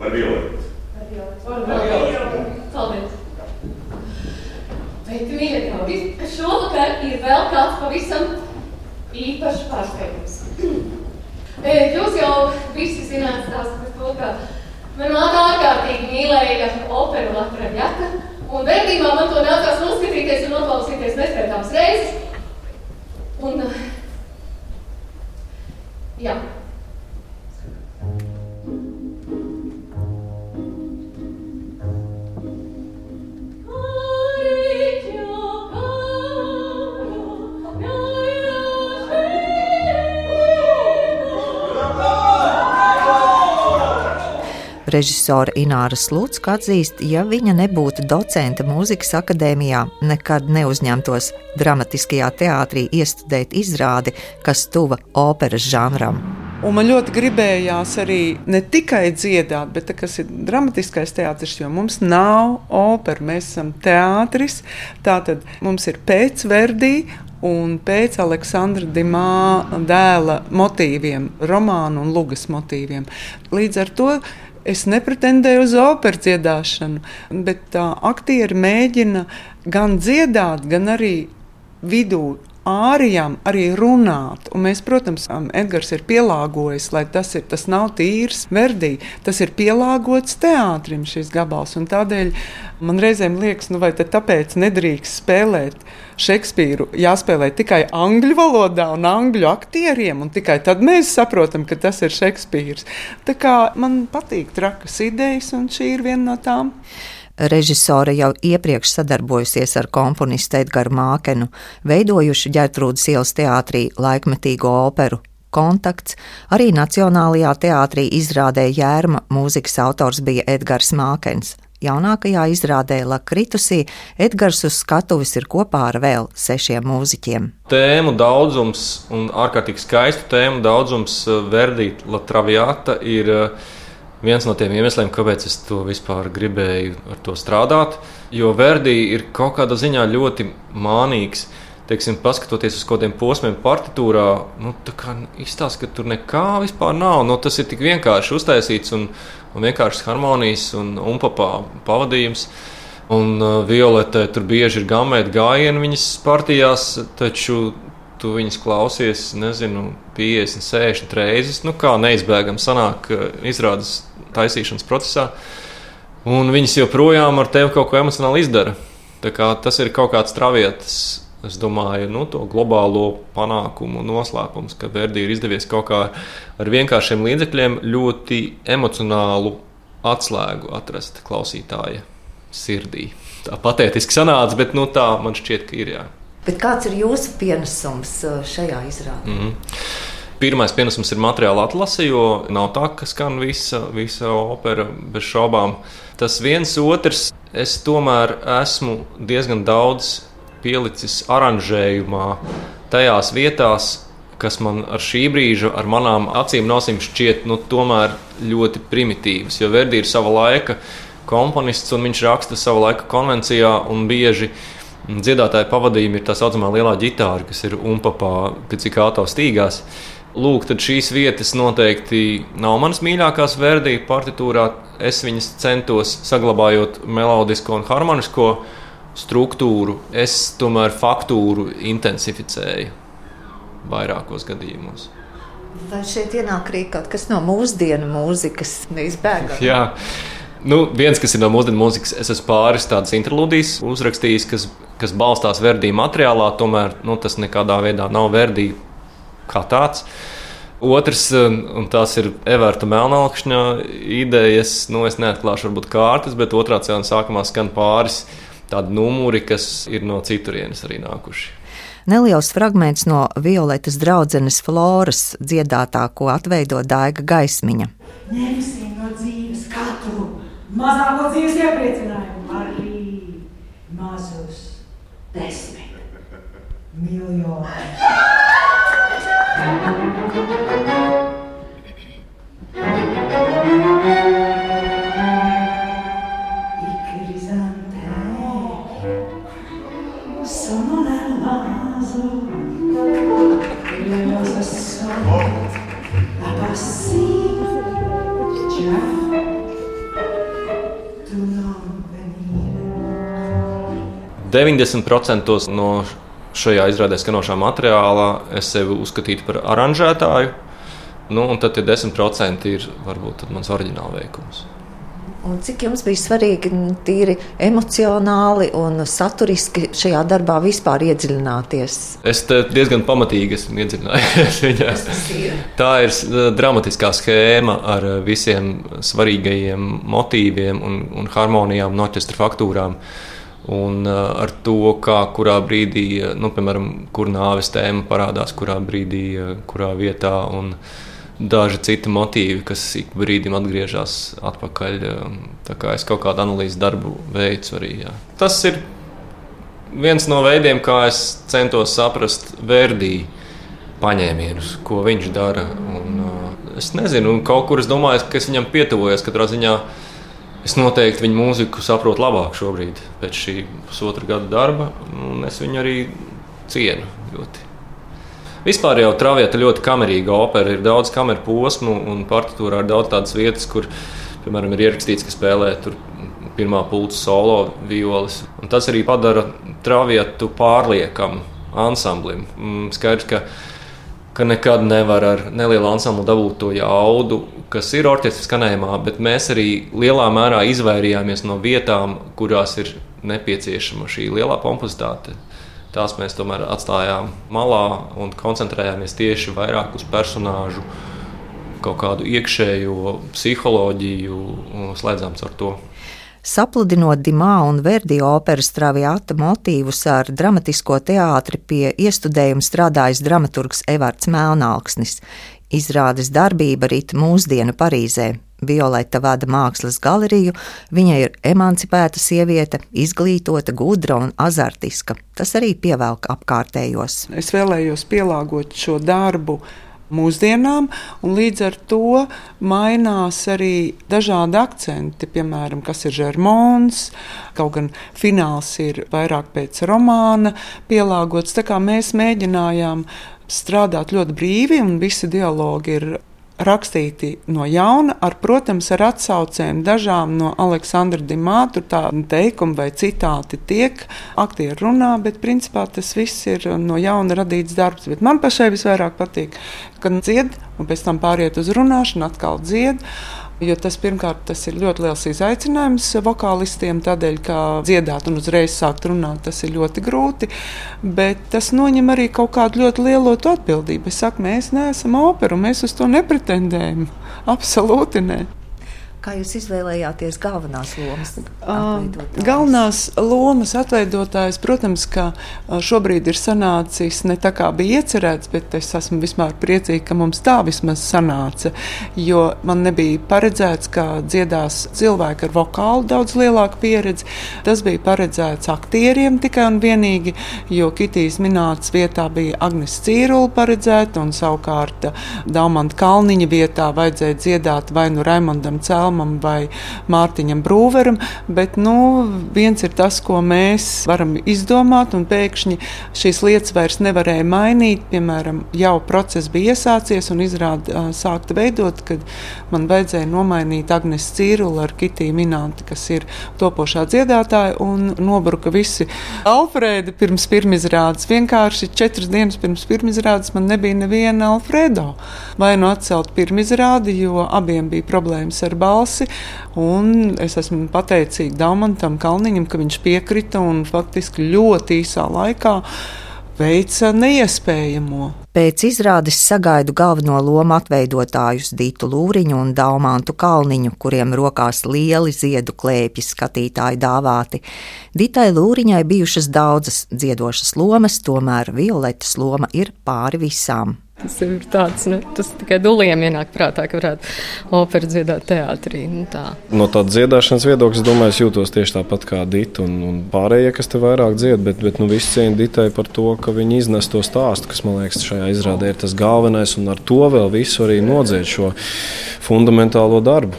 Par violetu. Par violetu. Paldies. Bet, mīļie draugi, šovakar ir vēl kāds pavisam īpašs pārsteigums. Jūs jau visi zināt stāstu par to, ka man māte ārkārtīgi mīlēja operu Latvijā. Un bērnībā man to nācās noskatīties un noklausīties neskaitāmas reizes. Un, jā, Režisora Ināra Slutska atzīst, ja viņa nebūtu docente mūzikas akadēmijā, nekad neuzņemtos dramatiskajā teātrī iestudēt izrādi, kas tuva operas žanram. Un man ļoti gribējās arī ne tikai dziedāt, bet tas ir dramatiskais teātris, jo mums nav opera. Mēs esam teātris. Tātad mums ir pēc Verdī un pēc Aleksandra Dimā dēla motīviem, romānu un lugas motīviem. Līdz ar to Es nepretendēju uz operas dziedāšanu, bet tā aktieri mēģina gan dziedāt, gan arī vidū ārijām arī runāt. Un mēs, protams, Edgars ir pielāgojis, lai tas, ir, tas nav tīrs verdī, tas ir pielāgots teātrim šis gabals. Tādēļ man reizēm liekas, nu vai tāpēc nedrīkst spēlēt Šekspīru, jāspēlē tikai angļu valodā un angļu aktieriem, un tikai tad mēs saprotam, ka tas ir Šekspīrs. Tā kā man patīk trakas idejas, un šī ir viena no tām. Režisore jau iepriekš sadarbojusies ar komponistu Edgars Mākenu, veidojuši ģērtrūdas ielas teātrī laikmetīgo operu. Kontakts arī Nacionālajā teātrī izrādē Jērma mūzikas autors bija Edgars Mākens. Jaunākajā izrādē Lakritusī Edgars uz skatuves ir kopā ar vēl sešiem mūziķiem. Tēmu daudzums un ārkārtīgi skaistu tēmu daudzums eh, Verdīt Latraviata ir uh, viens no tiem iemesliem, kāpēc es to vispār gribēju ar to strādāt. Jo Verdi ir kaut kādā ziņā ļoti mānīgs. Teiksim, paskatoties uz kaut kādiem posmiem partitūrā, nu, izstāsta, ka tur nekā vispār nav. Nu, tas ir tik vienkārši uztaisīts un, un vienkāršs harmonijas un umpapā pavadījums. Un uh, Violetē tur bieži ir gamēta gājieni viņas partijās, taču tu viņus klausies, nezinu, 50, 60 reizes. Nu, kā neizbēgami sanāk izrādes taisīšanas procesā. Un viņas joprojām ar tevi kaut ko emocionāli izdara. Tas ir kaut kāds travietis. Es domāju, nu, to globālo panākumu noslēpums, ka Verdi ir izdevies kaut kā ar vienkāršiem līdzekļiem ļoti emocionālu atslēgu atrast klausītāja sirdī. Tā patētiski sanāca, bet nu, tā man šķiet, ka ir jā. Bet kāds ir jūsu pienesums uh, šajā izrādē? Mm -hmm. Pirmais pienesums ir materiāla atlase, jo nav tā, ka skan visa, visa opera bez šaubām. Tas viens otrs, es tomēr esmu diezgan daudz pielicis aranžējumā, tajās vietās, kas man ar šī brīža, ar manām acīm nosim šķiet nu, ļoti primitīvas. Jo Verdi ir sava laika komponists un viņš raksta sava laika konvencijā un bieži vien Dziedātāja pavadījumi ir tā saucamā lielā ģitāra, kas ir umpapā, picikāto stīgās. Lūk, tad šīs vietas noteikti nav manas mīļākās verdīja partitūrā. Es viņas centos saglabājot melodisko un harmonisko struktūru. Es tomēr faktūru intensificēju vairākos gadījumos. Vai šeit ienāk arī kaut kas no mūsdienu mūzikas neizbēgami? Jā. Nu, viens, kas ir no mūsdienu mūzikas, es esmu pāris tādas interlūdijas uzrakstījis, kas, kas balstās verdī materiālā, tomēr nu, tas nekādā veidā nav verdī kā tāds. Otrs, un tās ir Everta Melnākšņa idejas, nu, es neatklāšu varbūt kārtas, bet otrā cēlā sākumā skan pāris tādi numuri, kas ir no citurienes arī nākuši. Neliels fragments no Violetas draudzenes Floras dziedātā, ko atveido Daiga Gaismiņa. Ņemsim mazāko dzīves iepriecinājumu, arī mazus desmit miljonus. 90% no šajā izrādē skanošā materiālā es sevi uzskatītu par aranžētāju. Nu, un tad 10% ir varbūt mans oriģināla veikums. Un cik jums bija svarīgi tīri emocionāli un saturiski šajā darbā vispār iedziļināties? Es diezgan pamatīgi esmu iedziļinājies viņā. Tā ir dramatiskā schēma ar visiem svarīgajiem motīviem un, un harmonijām, noķestra faktūrām. Un ar to, kā kurā brīdī, nu, piemēram, kur nāves tēma parādās, kurā brīdī, kurā vietā. Un, daži citi motīvi, kas ik brīdim atgriežas atpakaļ. Um, tā kā es kaut kādu analīzes darbu veicu arī. Jā. Tas ir viens no veidiem, kā es centos saprast Verdī paņēmienus, ko viņš dara. Un, uh, es nezinu, kaut kur es domāju, ka es viņam pietuvojos katrā ziņā. Es noteikti viņu mūziku saprotu labāk šobrīd, pēc šī pusotra gada darba, un es viņu arī cienu ļoti. Vispār jau travieta ļoti kamerīga opera, ir daudz kameru posmu un partitūrā ir daudz tādas vietas, kur, piemēram, ir ierakstīts, ka spēlē tur pirmā pulca solo violas. Un tas arī padara travietu pārliekamu ansamblim. Mm, skaidrs, ka, ka nekad nevar ar nelielu ansamblu dabūt to jaudu, kas ir orķestra skanējumā, bet mēs arī lielā mērā izvairījāmies no vietām, kurās ir nepieciešama šī lielā pompozitāte. Tās mēs tomēr atstājām malā un koncentrējāmies tieši vairāk uz personāžu, kaut kādu iekšējo psiholoģiju un slēdzām ar to. Sapludinot Dimā un Verdi operas traviata motīvus ar dramatisko teātri pie iestudējuma strādājis dramaturgs Evarts Melnāksnis. Izrādes darbība rit mūsdienu Parīzē. Violeta vada mākslas galeriju, viņa ir emancipēta sieviete, izglītota, gudra un azartiska. Tas arī pievelk apkārtējos. Es vēlējos pielāgot šo darbu mūsdienām, un līdz ar to mainās arī dažādi akcenti, piemēram, kas ir žermons, kaut gan fināls ir vairāk pēc romāna pielāgots. Tā kā mēs mēģinājām strādāt ļoti brīvi, un visi dialogi ir rakstīti no jauna, ar, protams, ar atsaucēm dažām no Aleksandra Dimātu, tādu teikumu vai citāti tiek aktieri runā, bet principā tas viss ir no jauna radīts darbs. Bet man pašai visvairāk patīk, kad dzied un pēc tam pāriet uz runāšanu, atkal dzied. Jo tas pirmkārt tas ir ļoti liels izaicinājums vokālistiem, tādēļ, ka dziedāt un uzreiz sākt runāt, tas ir ļoti grūti. Bet tas noņem arī kaut kādu ļoti lielu atbildību. Es saku, mēs neesam opera, mēs uz to nepretendējam. Absolūti ne. Kā jūs izvēlējāties galvenās lomas? Atveidotājs? Galvenās lomas atveidotājs, protams, ka šobrīd ir sanācis ne tā kā bija iecerēts, bet es esmu vispār priecīga, ka mums tā vismaz sanāca. Jo man nebija paredzēts, ka dziedās cilvēki ar vokālu daudz lielāku pieredzi. Tas bija paredzēts aktieriem tikai un vienīgi, jo Kitijas minētas vietā bija Agnes Cīrula paredzēta un savukārt Daumanta Kalniņa vietā vajadzēja dziedāt vai nu Raimondam Cēlnam Kalmam vai Mārtiņam Brūveram, bet nu, viens ir tas, ko mēs varam izdomāt, un pēkšņi šīs lietas vairs nevarēja mainīt. Piemēram, jau process bija iesācies un izrāda sākta veidot, kad man vajadzēja nomainīt Agnes Cīrulu ar Kitiju Minanti, kas ir topošā dziedātāja, un nobruka visi Alfrēdi pirms pirmizrādes. Vienkārši četras dienas pirms pirmizrādes man nebija neviena Alfredo. Vai nu atcelt pirmizrādi, jo abiem bija problēmas ar balvu balsi. Es esmu pateicīga Daumantam Kalniņam, ka viņš piekrita un faktiski ļoti īsā laikā veica neiespējamo. Pēc izrādes sagaidu galveno lomu atveidotājus Dītu Lūriņu un Daumantu Kalniņu, kuriem rokās lieli ziedu klēpji skatītāji dāvāti. Dītai Lūriņai bijušas daudzas dziedošas lomas, tomēr Violetas loma ir pāri visām. Tas ir tāds, nu, tas tikai duliem ienāk prātā, ka varētu operu dziedāt teātrī. Nu, tā. No tādas dziedāšanas viedokļa, domāju, es jūtos tieši tāpat kā Dita un, un pārējie, kas te vairāk dzied, bet, bet nu, viss cieņa Ditai par to, ka viņi iznes to stāstu, kas man liekas šajā izrādē ir tas galvenais, un ar to vēl visu arī nodzied šo fundamentālo darbu.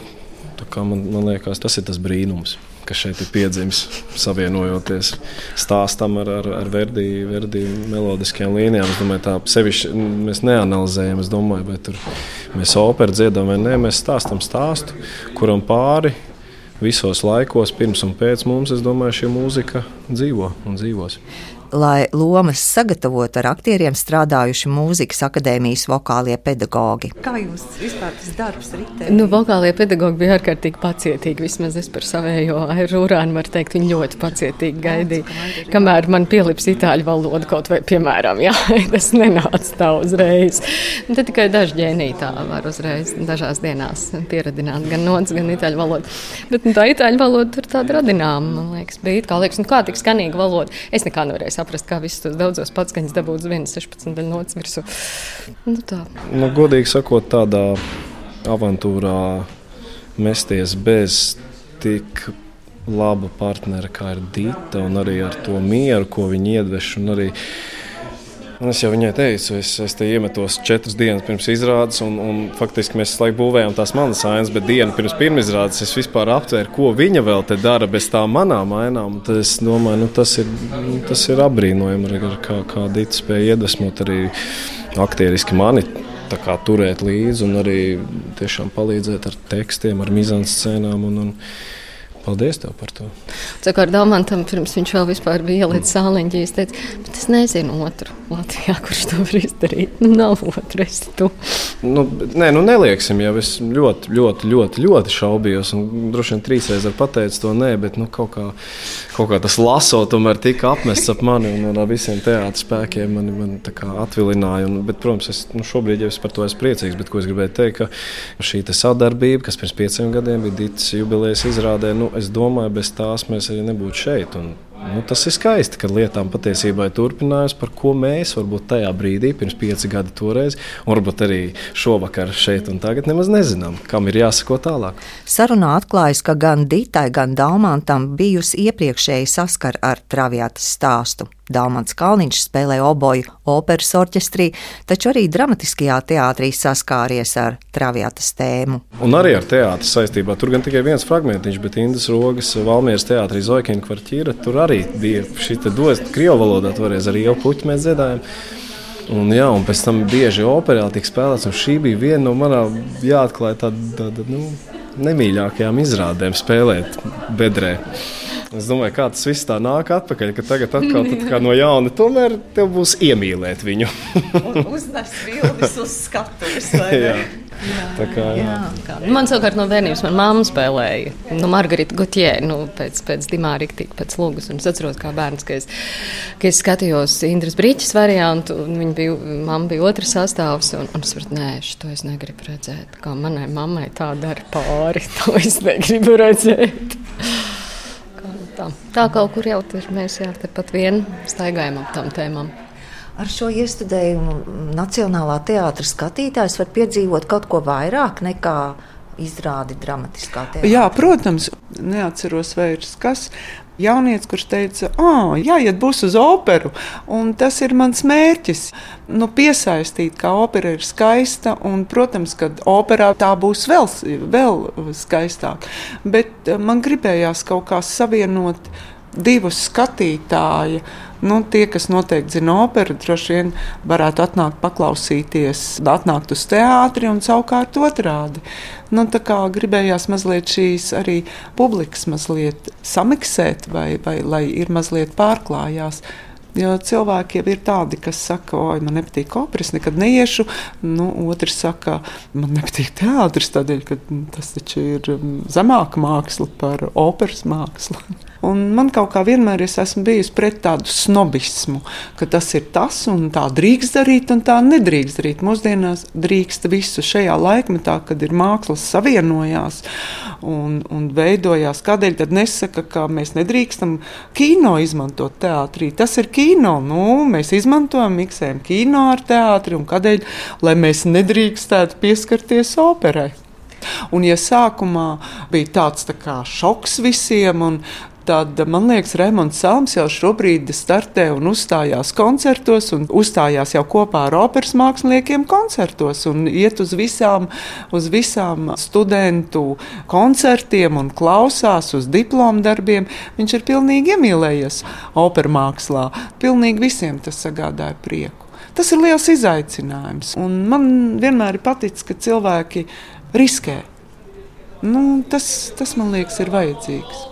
Tā kā man, man liekas, tas ir tas brīnums kas šeit ir piedzimis, savienojoties stāstam ar, ar, ar Verdi, Verdi melodiskajām līnijām. Es domāju, tā sevišķi mēs neanalizējam, es domāju, vai tur mēs operu dziedam vai nē, mēs stāstam stāstu, kuram pāri visos laikos, pirms un pēc mums, es domāju, šī mūzika dzīvo un dzīvos lai lomas sagatavotu ar aktieriem strādājuši mūzikas akadēmijas vokālie pedagogi. Kā jums vispār tas darbs ritē? Nu, vokālie pedagogi bija ārkārtīgi pacietīgi. Vismaz es par savējo airūrānu varu teikt, viņi ļoti pacietīgi gaidīja. Kamēr man pielips itāļu valoda kaut vai, piemēram, jā, tas nenāca tā uzreiz. Un tad tikai daži ģēniji tā var uzreiz dažās dienās pieradināt gan nots, gan itāļu valodu. Bet nu, tā itāļu valoda tur tāda radināma, man liekas, bija. Kā liekas, nu kā tik skanīga valoda? Es nekā nevarēju saprast, kā visus tos daudzos patskaņas dabūt uz vienas 16 daļu nots virsū. Nu, tā. nu, godīgi sakot, tādā avantūrā mesties bez tik laba partnera kā ir Dita, un arī ar to mieru, ko viņa iedveš. Un es jau viņai teicu, es, es te iemetos četras dienas pirms izrādes, un, un faktiski mēs laiku būvējām tās manas ainas, bet dienu pirms pirmizrādes es vispār aptvēru, ko viņa vēl te dara bez tām manām ainām. Tad es domāju, nu, tas, ir, nu, tas ir apbrīnojami, kā, kā Dita spēja iedvesmot arī aktieriski mani kā, turēt līdzi un arī palīdzēt ar tekstiem, ar mizanscēnām. Un, un, Paldies tev par to. Sakārt Dalmantam, pirms viņš vēl vispār bija ielicis sāliņģī, es teicu, bet es nezinu otru Latvijā, kurš to var izdarīt. Nu, nav otru, es tu. Nu, nē, nu nelieksim, jau es ļoti, ļoti, ļoti, ļoti šaubījos, un droši vien trīsreiz ar pateicu to nē, bet nu, kaut, kā, kaut kā tas laso tomēr tika apmests ap mani un ar visiem teātris spēkiem mani, mani atvilināja. Un, bet, protams, es nu, šobrīd jau es par to esmu priecīgs, bet ko es gribēju teikt, ka šī sadarbība, kas pirms pieciem gadiem bija Dītas jubilejas izrādē, nu, es domāju, bez tās mēs arī nebūtu šeit. Un, nu, tas ir skaisti, ka lietām patiesībā ir turpinājums, par ko mēs varbūt tajā brīdī, pirms pieci gadi toreiz, un varbūt arī šovakar šeit un tagad nemaz nezinām, kam ir jāsako tālāk. Sarunā atklājas, ka gan Dītai, gan Daumantam bijusi iepriekšēji saskara ar traviātas stāstu. Dāmans Kalniņš spēlē oboju operas orķestrī, taču arī dramatiskajā teātrī saskāries ar traviātas tēmu. Un arī ar teātri saistībā. Tur gan tikai viens fragmentiņš, bet Indas Rogas Valmieras teātrī Zoikina kvartīra. Tur arī bija šī doza Krievu valodā, toreiz arī jau puķi mēs dziedājām. Un, jā, un pēc tam bieži operā tika spēlēts, un šī bija viena no manām jāatklāj tāda, tāda nu, nemīļākajām izrādēm spēlēt bedrē. Es domāju, kā tas viss tā nāk atpakaļ, ka tagad atkal tā no jauna tomēr tev būs iemīlēt viņu. Uznest bildes uz skatuves. Tā kā, jā. Jā, man savukārt no bērnības manā mamma spēlēja. Nu, Margarita Gutjē, nu, pēc, pēc Dimāra Riktīka, pēc lūgas. Un es atceros, kā bērns, ka es, ka es skatījos Indras Brīķis variantu, un viņa bija, mamma bija otrs sastāvs, un, un es sapratu, nē, šo es negribu redzēt. Kā manai mammai tā dara pāri, to es negribu redzēt. Tā, tā kaut kur jau tur mēs jā, tepat vien staigājam ap tām tēmām. Ar šo iestudējumu Nacionālā teātris skatītājs var piedzīvot kaut ko vairāk nekā izrādi dramatiskā teātrī. Jā, protams, neatceros vairs, kas. Jaunietis, kurš teica, ah, jāiet būs uz operu, un tas ir mans mērķis. Nu, piesaistīt, kā opera ir skaista, un, protams, ka operā tā būs vēl, vēl skaistāk. Bet man gribējās kaut kā savienot divus skatītājus Nu, tie, kas noteikti zina operu, droši vien varētu atnākt paklausīties, atnākt uz teātri un savukārt otrādi. Nu, gribējās mazliet šīs arī publikas mazliet samiksēt, vai, vai lai ir mazliet pārklājās. Jo cilvēki jau ir tādi, kas saka, oi, man nepatīk opera, es nekad neiešu. Nu, otrs saka, man nepatīk teātris, tādēļ, ka tas taču ir zemāka māksla par operas mākslu. Un man kaut kā vienmēr es esmu bijusi pret tādu snobismu, ka tas ir tas un tā drīkst darīt, un tā nedrīkst darīt. Mūsdienās drīkst visu šajā laikmetā, kad ir mākslas savienojās un, un veidojās. Kādēļ tad nesaka, ka mēs nedrīkstam kino izmantot teātrī? Tas ir kino. Nu, mēs izmantojam, miksējam kino ar teātri, un kādēļ mēs nedrīkstētu pieskarties operai? Un, ja sākumā bija tāds tā kā šoks visiem, un Tad, man liekas, Rēmons Salms jau šobrīd startē un uzstājās koncertos, un uzstājās jau kopā ar operas māksliniekiem koncertos, un iet uz visām, uz visām studentu koncertiem un klausās uz diplomu darbiem. Viņš ir pilnīgi iemīlējies operas mākslā. Pilnīgi visiem tas sagādāja prieku. Tas ir liels izaicinājums, un man vienmēr ir paticis, ka cilvēki riskē Nu, tas, tas man liekas, ir vajadzīgs.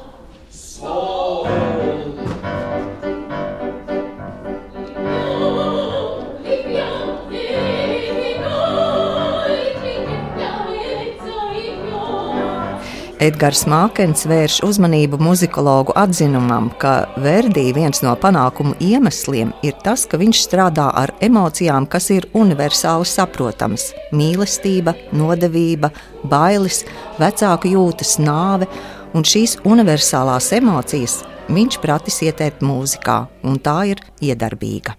Edgars Mākens vērš uzmanību muzikologu atzinumam, ka Verdī viens no panākumu iemesliem ir tas, ka viņš strādā ar emocijām, kas ir universāli saprotamas - mīlestība, nodevība, bailes, vecāku jūtas, nāve, un šīs universālās emocijas viņš pratis ieteikt mūzikā, un tā ir iedarbīga.